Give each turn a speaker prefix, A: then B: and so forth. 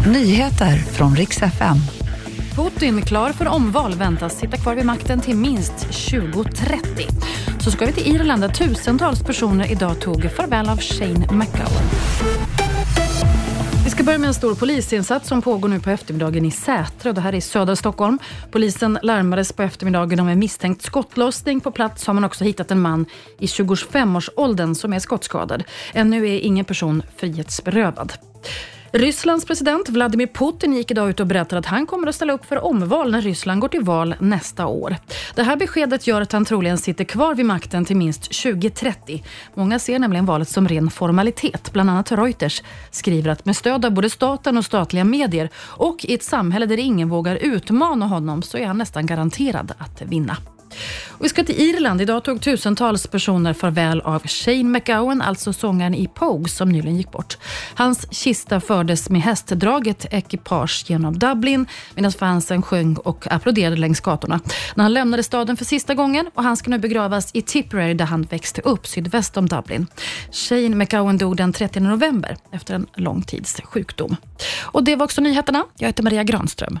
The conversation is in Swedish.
A: Nyheter från riks FM.
B: Putin klar för omval väntas sitta kvar vid makten till minst 2030. Så ska vi till Irland där tusentals personer idag tog farväl av Shane McGowan. Vi ska börja med en stor polisinsats som pågår nu på eftermiddagen i Sätra. Det här är i södra Stockholm. Polisen larmades på eftermiddagen om en misstänkt skottlossning. På plats har man också hittat en man i 25-årsåldern som är skottskadad. Ännu är ingen person frihetsberövad. Rysslands president Vladimir Putin gick idag ut och berättade att han kommer att ställa upp för omval när Ryssland går till val nästa år. Det här beskedet gör att han troligen sitter kvar vid makten till minst 2030. Många ser nämligen valet som ren formalitet. Bland annat Reuters skriver att med stöd av både staten och statliga medier och i ett samhälle där ingen vågar utmana honom så är han nästan garanterad att vinna. Och vi ska till Irland. Idag tog tusentals personer farväl av Shane McGowan, alltså sångaren i Pogue som nyligen gick bort. Hans kista fördes med hästdraget ekipage genom Dublin medan fansen sjöng och applåderade längs gatorna. När han lämnade staden för sista gången och han ska nu begravas i Tipperary där han växte upp sydväst om Dublin. Shane McGowan dog den 30 november efter en lång tids sjukdom. Och det var också nyheterna. Jag heter Maria Granström.